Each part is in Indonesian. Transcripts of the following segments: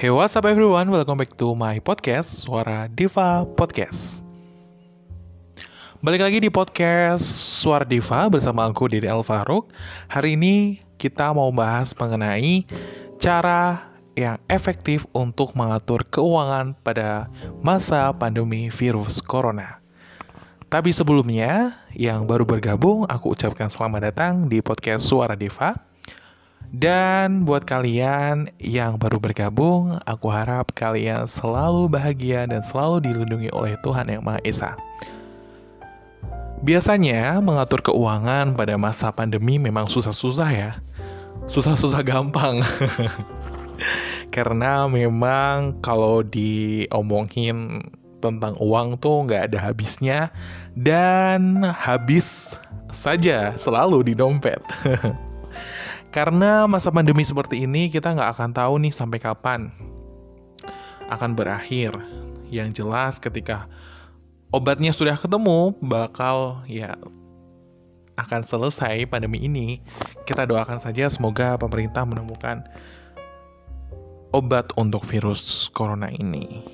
Hey what's up everyone, welcome back to my podcast Suara Diva Podcast. Balik lagi di podcast Suara Diva bersama aku Dede Alvaruk. Hari ini kita mau bahas mengenai cara yang efektif untuk mengatur keuangan pada masa pandemi virus corona. Tapi sebelumnya, yang baru bergabung, aku ucapkan selamat datang di podcast Suara Diva dan buat kalian yang baru bergabung, aku harap kalian selalu bahagia dan selalu dilindungi oleh Tuhan Yang Maha Esa. Biasanya mengatur keuangan pada masa pandemi memang susah-susah ya. Susah-susah gampang. Karena memang kalau diomongin tentang uang tuh nggak ada habisnya dan habis saja selalu di dompet. Karena masa pandemi seperti ini kita nggak akan tahu nih sampai kapan akan berakhir. Yang jelas ketika obatnya sudah ketemu bakal ya akan selesai pandemi ini. Kita doakan saja semoga pemerintah menemukan obat untuk virus corona ini.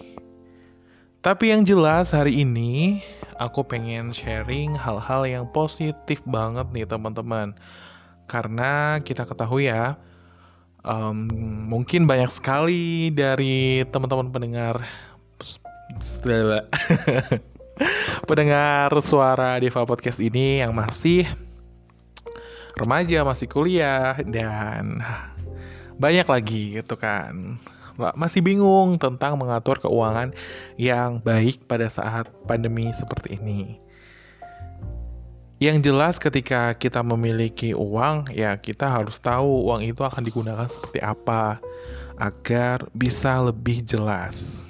Tapi yang jelas hari ini aku pengen sharing hal-hal yang positif banget nih teman-teman karena kita ketahui ya, um, mungkin banyak sekali dari teman-teman pendengar pendengar suara Diva Podcast ini yang masih remaja, masih kuliah dan banyak lagi gitu kan. Masih bingung tentang mengatur keuangan yang baik pada saat pandemi seperti ini. Yang jelas ketika kita memiliki uang, ya kita harus tahu uang itu akan digunakan seperti apa agar bisa lebih jelas.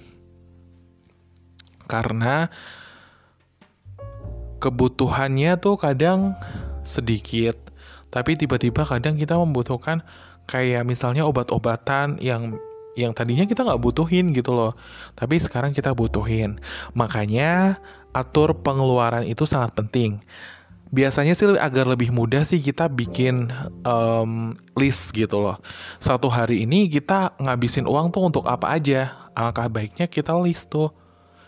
Karena kebutuhannya tuh kadang sedikit, tapi tiba-tiba kadang kita membutuhkan kayak misalnya obat-obatan yang yang tadinya kita nggak butuhin gitu loh, tapi sekarang kita butuhin. Makanya atur pengeluaran itu sangat penting biasanya sih agar lebih mudah sih kita bikin um, list gitu loh. Satu hari ini kita ngabisin uang tuh untuk apa aja. Alangkah baiknya kita list tuh.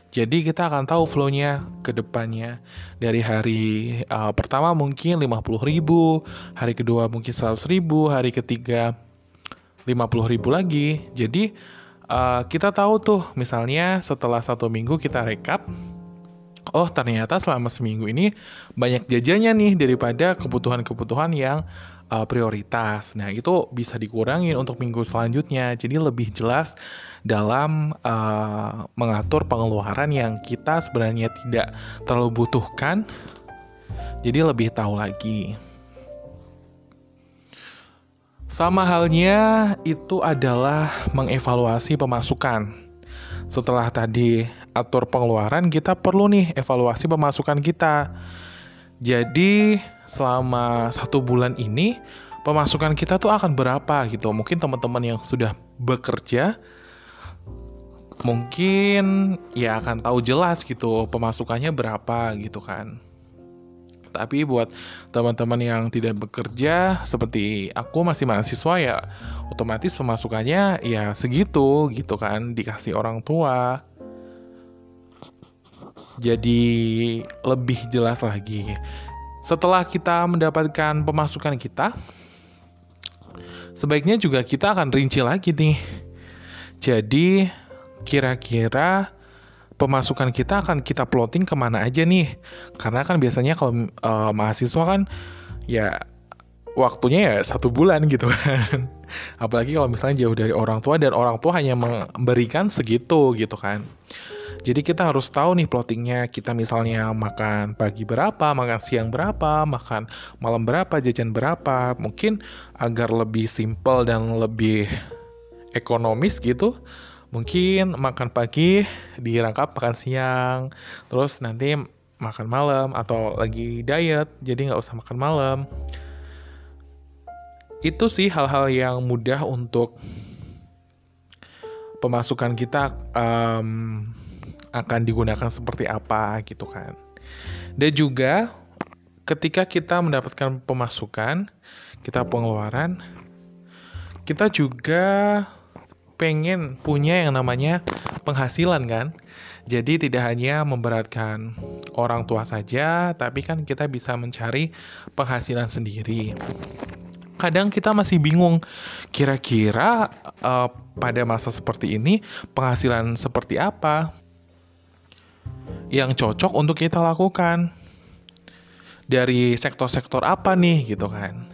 Jadi kita akan tahu flow-nya ke depannya. Dari hari uh, pertama mungkin 50 ribu, hari kedua mungkin 100 ribu, hari ketiga 50 ribu lagi. Jadi uh, kita tahu tuh misalnya setelah satu minggu kita rekap, oh ternyata selama seminggu ini banyak jajannya nih daripada kebutuhan-kebutuhan yang uh, prioritas. Nah, itu bisa dikurangin untuk minggu selanjutnya. Jadi lebih jelas dalam uh, mengatur pengeluaran yang kita sebenarnya tidak terlalu butuhkan. Jadi lebih tahu lagi. Sama halnya itu adalah mengevaluasi pemasukan setelah tadi atur pengeluaran, kita perlu nih evaluasi pemasukan kita. Jadi selama satu bulan ini pemasukan kita tuh akan berapa gitu. Mungkin teman-teman yang sudah bekerja mungkin ya akan tahu jelas gitu pemasukannya berapa gitu kan. Tapi buat teman-teman yang tidak bekerja seperti aku masih mahasiswa ya otomatis pemasukannya ya segitu gitu kan dikasih orang tua. Jadi lebih jelas lagi. Setelah kita mendapatkan pemasukan kita, sebaiknya juga kita akan rinci lagi nih. Jadi kira-kira pemasukan kita akan kita plotting ke mana aja nih? Karena kan biasanya kalau uh, mahasiswa kan ya waktunya ya satu bulan gitu kan. Apalagi kalau misalnya jauh dari orang tua dan orang tua hanya memberikan segitu gitu kan. Jadi kita harus tahu nih plottingnya kita misalnya makan pagi berapa, makan siang berapa, makan malam berapa, jajan berapa. Mungkin agar lebih simple dan lebih ekonomis gitu mungkin makan pagi dirangkap makan siang. Terus nanti makan malam atau lagi diet jadi nggak usah makan malam. Itu sih hal-hal yang mudah untuk pemasukan kita um, akan digunakan seperti apa gitu kan. Dan juga ketika kita mendapatkan pemasukan kita pengeluaran kita juga pengen punya yang namanya penghasilan kan. Jadi tidak hanya memberatkan orang tua saja, tapi kan kita bisa mencari penghasilan sendiri. Kadang kita masih bingung, kira-kira uh, pada masa seperti ini penghasilan seperti apa yang cocok untuk kita lakukan dari sektor-sektor apa nih gitu kan.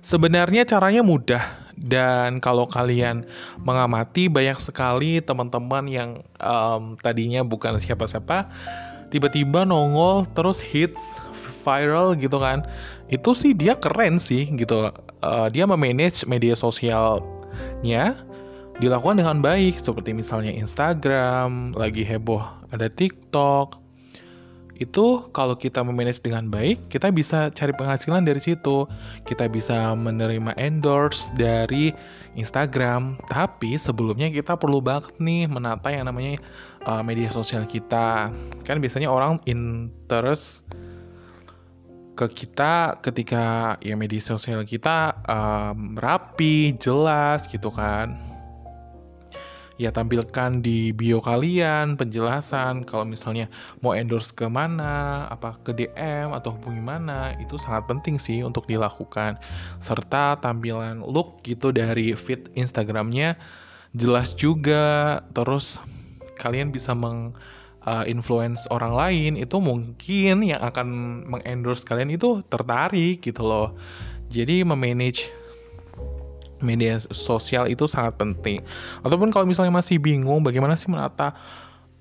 Sebenarnya caranya mudah dan kalau kalian mengamati banyak sekali teman-teman yang um, tadinya bukan siapa-siapa tiba-tiba nongol terus hits viral gitu kan. Itu sih dia keren sih gitu. Uh, dia memanage media sosialnya dilakukan dengan baik seperti misalnya Instagram, lagi heboh ada TikTok. Itu kalau kita memanage dengan baik, kita bisa cari penghasilan dari situ. Kita bisa menerima endorse dari Instagram. Tapi sebelumnya kita perlu banget nih menata yang namanya uh, media sosial kita. Kan biasanya orang interest ke kita ketika ya media sosial kita um, rapi, jelas gitu kan ya tampilkan di bio kalian penjelasan kalau misalnya mau endorse ke mana, apa ke DM atau hubungi mana, itu sangat penting sih untuk dilakukan. Serta tampilan look gitu dari feed Instagramnya jelas juga, terus kalian bisa meng uh, influence orang lain itu mungkin yang akan mengendorse kalian itu tertarik gitu loh. Jadi memanage media sosial itu sangat penting. Ataupun kalau misalnya masih bingung bagaimana sih menata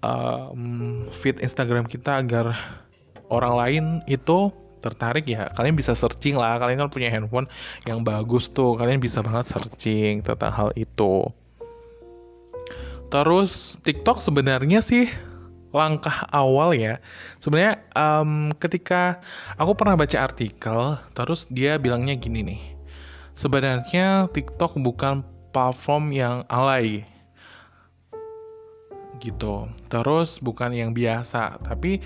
um, feed Instagram kita agar orang lain itu tertarik ya? Kalian bisa searching lah kalian kan punya handphone yang bagus tuh kalian bisa banget searching tentang hal itu. Terus TikTok sebenarnya sih langkah awal ya. Sebenarnya um, ketika aku pernah baca artikel terus dia bilangnya gini nih sebenarnya TikTok bukan platform yang alay gitu. Terus bukan yang biasa, tapi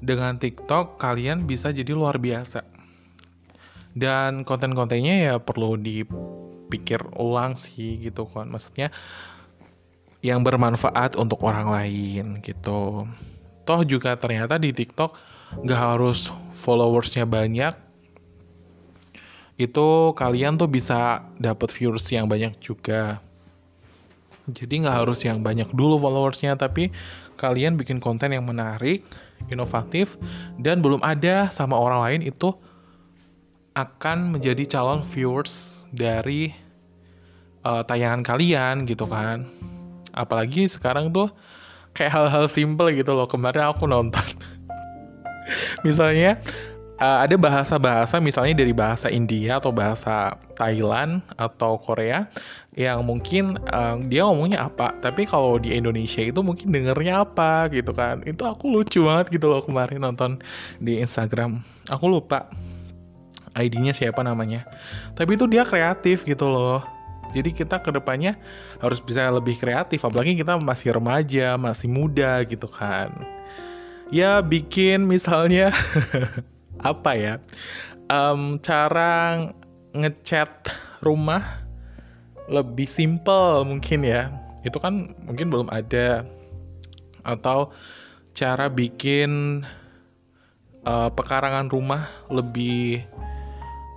dengan TikTok kalian bisa jadi luar biasa. Dan konten-kontennya ya perlu dipikir ulang sih gitu kan. Maksudnya yang bermanfaat untuk orang lain gitu. Toh juga ternyata di TikTok gak harus followersnya banyak, itu kalian tuh bisa dapat viewers yang banyak juga. Jadi nggak harus yang banyak dulu followersnya, tapi kalian bikin konten yang menarik, inovatif, dan belum ada sama orang lain itu akan menjadi calon viewers dari uh, tayangan kalian gitu kan. Apalagi sekarang tuh kayak hal-hal simple gitu loh. Kemarin aku nonton. Misalnya uh, ada bahasa-bahasa misalnya dari bahasa India atau bahasa Thailand atau Korea yang mungkin uh, dia ngomongnya apa. Tapi kalau di Indonesia itu mungkin dengernya apa gitu kan. Itu aku lucu banget gitu loh kemarin nonton di Instagram. Aku lupa ID-nya siapa namanya. Tapi itu dia kreatif gitu loh. Jadi kita ke depannya harus bisa lebih kreatif apalagi kita masih remaja masih muda gitu kan. Ya bikin misalnya apa ya? Um, cara ngecat rumah lebih simple mungkin ya. Itu kan mungkin belum ada. Atau cara bikin uh, pekarangan rumah lebih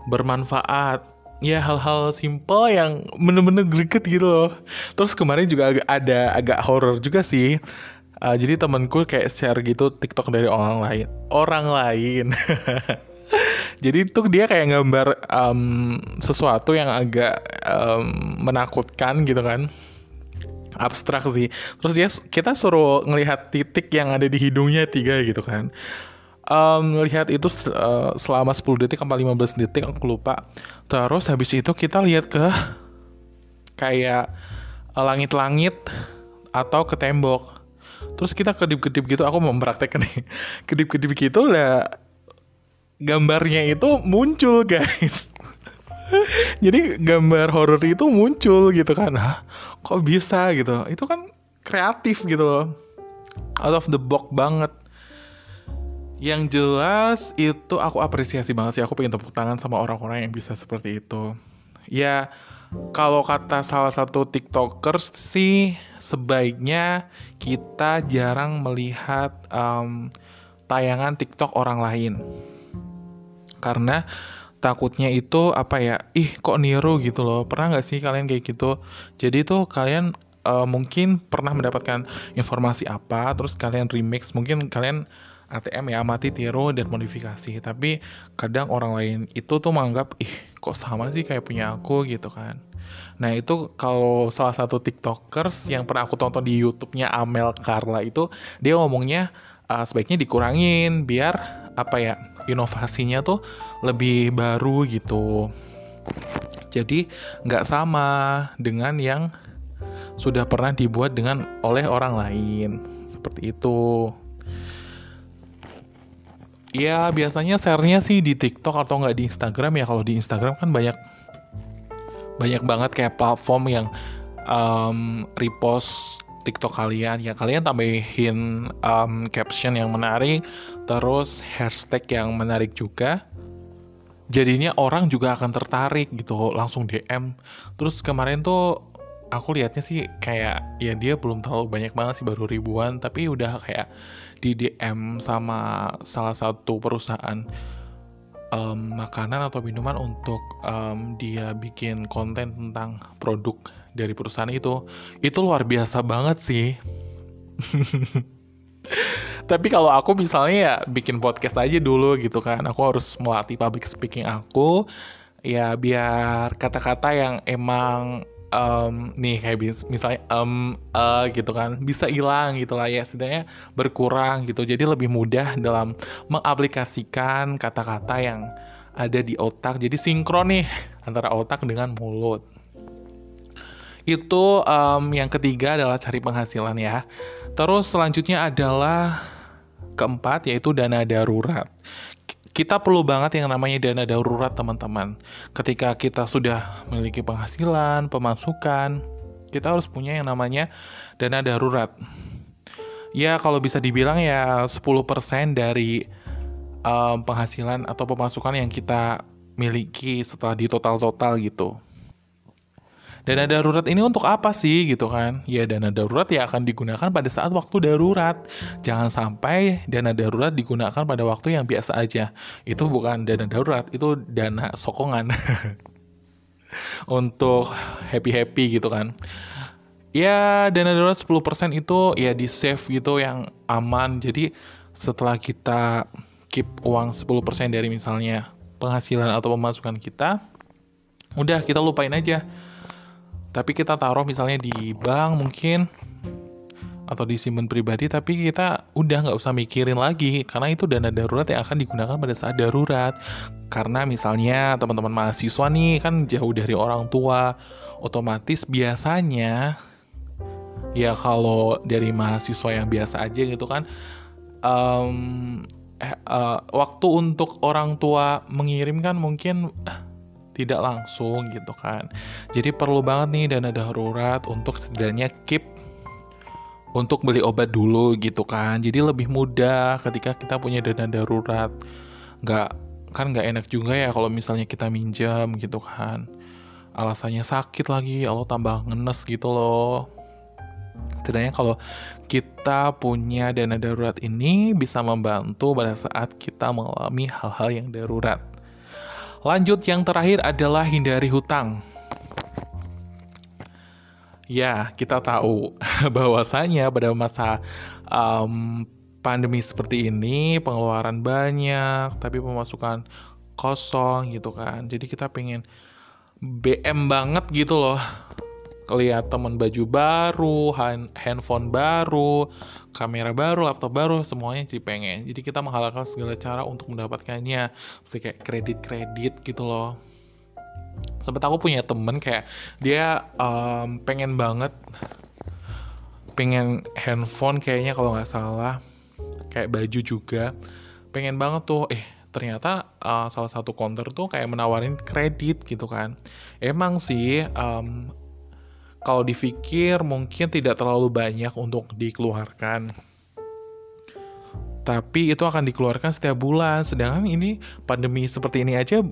bermanfaat. Ya hal-hal simple yang bener-bener greget gitu loh. Terus kemarin juga agak ada agak horror juga sih Uh, jadi temanku kayak share gitu TikTok dari orang lain. Orang lain. jadi tuh dia kayak gambar um, sesuatu yang agak um, menakutkan gitu kan. Abstrak sih. Terus dia kita suruh ngelihat titik yang ada di hidungnya tiga gitu kan. Um, ngelihat itu uh, selama 10 detik sampai 15 detik aku lupa. Terus habis itu kita lihat ke kayak langit-langit atau ke tembok terus kita kedip-kedip gitu aku mau mempraktekkan nih. Kedip-kedip gitu lah gambarnya itu muncul guys. Jadi gambar horor itu muncul gitu kan. Hah, kok bisa gitu? Itu kan kreatif gitu loh. Out of the box banget. Yang jelas itu aku apresiasi banget sih. Aku pengen tepuk tangan sama orang-orang yang bisa seperti itu. Ya kalau kata salah satu tiktokers sih sebaiknya kita jarang melihat um, tayangan tiktok orang lain. Karena takutnya itu apa ya ih kok niru gitu loh. Pernah nggak sih kalian kayak gitu? Jadi tuh kalian uh, mungkin pernah mendapatkan informasi apa terus kalian remix mungkin kalian ATM ya mati tiru dan modifikasi. Tapi kadang orang lain itu tuh menganggap ih kok sama sih kayak punya aku gitu kan. Nah itu kalau salah satu tiktokers yang pernah aku tonton di YouTube-nya Amel Carla itu dia ngomongnya uh, sebaiknya dikurangin biar apa ya inovasinya tuh lebih baru gitu. Jadi nggak sama dengan yang sudah pernah dibuat dengan oleh orang lain. Seperti itu Ya biasanya share-nya sih di TikTok atau nggak di Instagram ya. Kalau di Instagram kan banyak banyak banget kayak platform yang um, repost TikTok kalian. Ya kalian tambahin um, caption yang menarik, terus hashtag yang menarik juga. Jadinya orang juga akan tertarik gitu, langsung DM. Terus kemarin tuh aku lihatnya sih kayak ya dia belum terlalu banyak banget sih baru ribuan. Tapi udah kayak di DM sama salah satu perusahaan um, makanan atau minuman untuk um, dia bikin konten tentang produk dari perusahaan itu. Itu luar biasa banget sih. Tapi kalau aku misalnya ya bikin podcast aja dulu gitu kan. Aku harus melatih public speaking aku. Ya biar kata-kata yang emang um, nih kayak misalnya um uh, gitu kan bisa hilang gitu lah ya setidaknya berkurang gitu. Jadi lebih mudah dalam mengaplikasikan kata-kata yang ada di otak. Jadi sinkron nih antara otak dengan mulut. Itu um, yang ketiga adalah cari penghasilan ya. Terus selanjutnya adalah keempat yaitu dana darurat kita perlu banget yang namanya dana darurat teman-teman. Ketika kita sudah memiliki penghasilan, pemasukan, kita harus punya yang namanya dana darurat. Ya kalau bisa dibilang ya 10% dari um, penghasilan atau pemasukan yang kita miliki setelah di total-total gitu. Dana darurat ini untuk apa sih gitu kan? Ya dana darurat ya akan digunakan pada saat waktu darurat. Jangan sampai dana darurat digunakan pada waktu yang biasa aja. Itu bukan dana darurat, itu dana sokongan. untuk happy-happy gitu kan. Ya dana darurat 10% itu ya di save gitu yang aman. Jadi setelah kita keep uang 10% dari misalnya penghasilan atau pemasukan kita, udah kita lupain aja tapi kita taruh misalnya di bank mungkin atau disimpan pribadi tapi kita udah nggak usah mikirin lagi karena itu dana darurat yang akan digunakan pada saat darurat. Karena misalnya teman-teman mahasiswa nih kan jauh dari orang tua otomatis biasanya ya kalau dari mahasiswa yang biasa aja gitu kan um, eh, uh, waktu untuk orang tua mengirim kan mungkin tidak langsung gitu kan. Jadi perlu banget nih dana darurat untuk setidaknya keep untuk beli obat dulu gitu kan. Jadi lebih mudah ketika kita punya dana darurat. Nggak kan nggak enak juga ya kalau misalnya kita minjam gitu kan. Alasannya sakit lagi, Allah tambah ngenes gitu loh. Setidaknya kalau kita punya dana darurat ini bisa membantu pada saat kita mengalami hal-hal yang darurat. Lanjut yang terakhir adalah hindari hutang. Ya, kita tahu bahwasanya pada masa um, pandemi seperti ini pengeluaran banyak, tapi pemasukan kosong gitu kan. Jadi kita pengen BM banget gitu loh lihat temen baju baru, handphone baru, kamera baru, laptop baru, semuanya jadi pengen. Jadi kita menghalalkan segala cara untuk mendapatkannya. Seperti kayak kredit-kredit gitu loh. Sempat aku punya temen kayak dia um, pengen banget pengen handphone kayaknya kalau nggak salah kayak baju juga pengen banget tuh eh ternyata uh, salah satu counter tuh kayak menawarin kredit gitu kan emang sih um, kalau dipikir mungkin tidak terlalu banyak untuk dikeluarkan. tapi itu akan dikeluarkan setiap bulan. Sedangkan ini pandemi seperti ini aja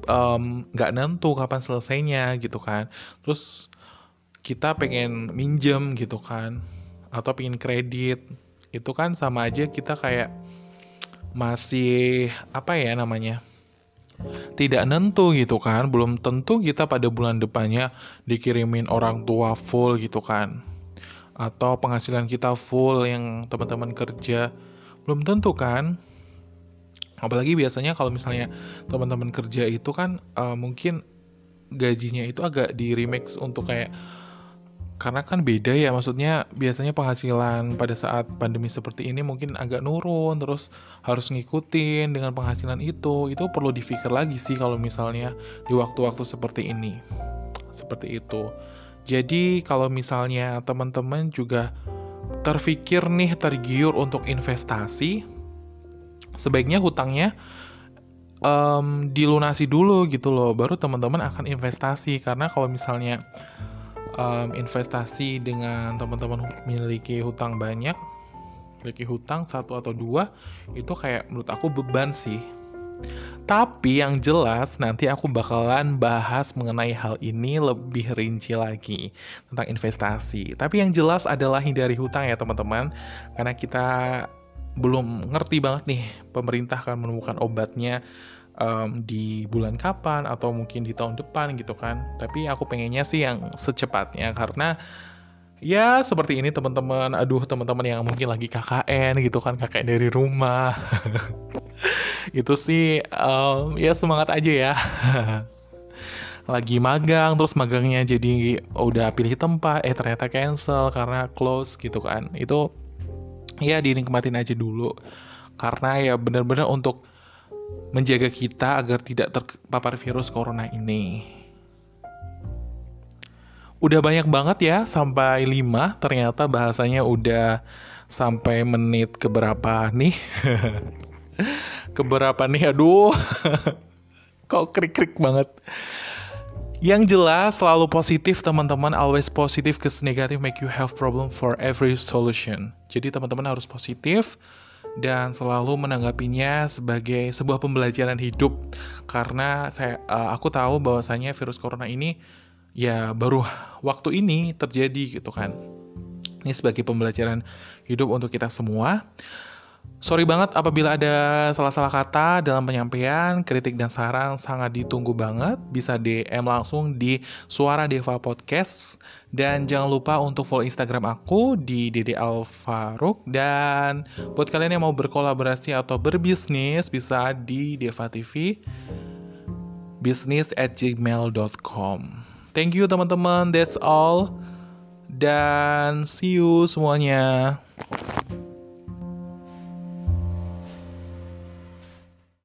nggak um, nentu kapan selesainya gitu kan. Terus kita pengen minjem gitu kan, atau pengen kredit, itu kan sama aja kita kayak masih apa ya namanya tidak nentu gitu kan belum tentu kita pada bulan depannya dikirimin orang tua full gitu kan. Atau penghasilan kita full yang teman-teman kerja belum tentu kan. Apalagi biasanya kalau misalnya teman-teman kerja itu kan uh, mungkin gajinya itu agak di remix untuk kayak karena kan beda ya maksudnya biasanya penghasilan pada saat pandemi seperti ini mungkin agak nurun terus harus ngikutin dengan penghasilan itu itu perlu dipikir lagi sih kalau misalnya di waktu-waktu seperti ini seperti itu jadi kalau misalnya teman-teman juga terfikir nih tergiur untuk investasi, sebaiknya hutangnya um, dilunasi dulu gitu loh, baru teman-teman akan investasi. Karena kalau misalnya um, investasi dengan teman-teman memiliki hutang banyak, memiliki hutang satu atau dua, itu kayak menurut aku beban sih tapi yang jelas nanti aku bakalan bahas mengenai hal ini lebih rinci lagi tentang investasi. Tapi yang jelas adalah hindari hutang ya teman-teman. Karena kita belum ngerti banget nih pemerintah akan menemukan obatnya um, di bulan kapan atau mungkin di tahun depan gitu kan. Tapi aku pengennya sih yang secepatnya karena ya seperti ini teman-teman. Aduh teman-teman yang mungkin lagi KKN gitu kan, KKN dari rumah. itu sih um, ya semangat aja ya lagi magang terus magangnya jadi udah pilih tempat eh ternyata cancel karena close gitu kan itu ya dinikmatin aja dulu karena ya benar-benar untuk menjaga kita agar tidak terpapar virus corona ini. Udah banyak banget ya sampai 5 ternyata bahasanya udah sampai menit keberapa nih? Keberapa nih? Aduh kok krik-krik banget. Yang jelas selalu positif teman-teman. Always positif cause negative make you have problem for every solution. Jadi teman-teman harus positif dan selalu menanggapinya sebagai sebuah pembelajaran hidup. Karena saya uh, aku tahu bahwasanya virus corona ini ya baru waktu ini terjadi gitu kan. Ini sebagai pembelajaran hidup untuk kita semua Sorry banget apabila ada salah-salah kata dalam penyampaian, kritik dan saran sangat ditunggu banget. Bisa DM langsung di Suara Deva Podcast. Dan jangan lupa untuk follow Instagram aku di Dede Alfaruk. Dan buat kalian yang mau berkolaborasi atau berbisnis, bisa di Deva TV business at gmail.com. Thank you teman-teman, that's all. Dan see you semuanya.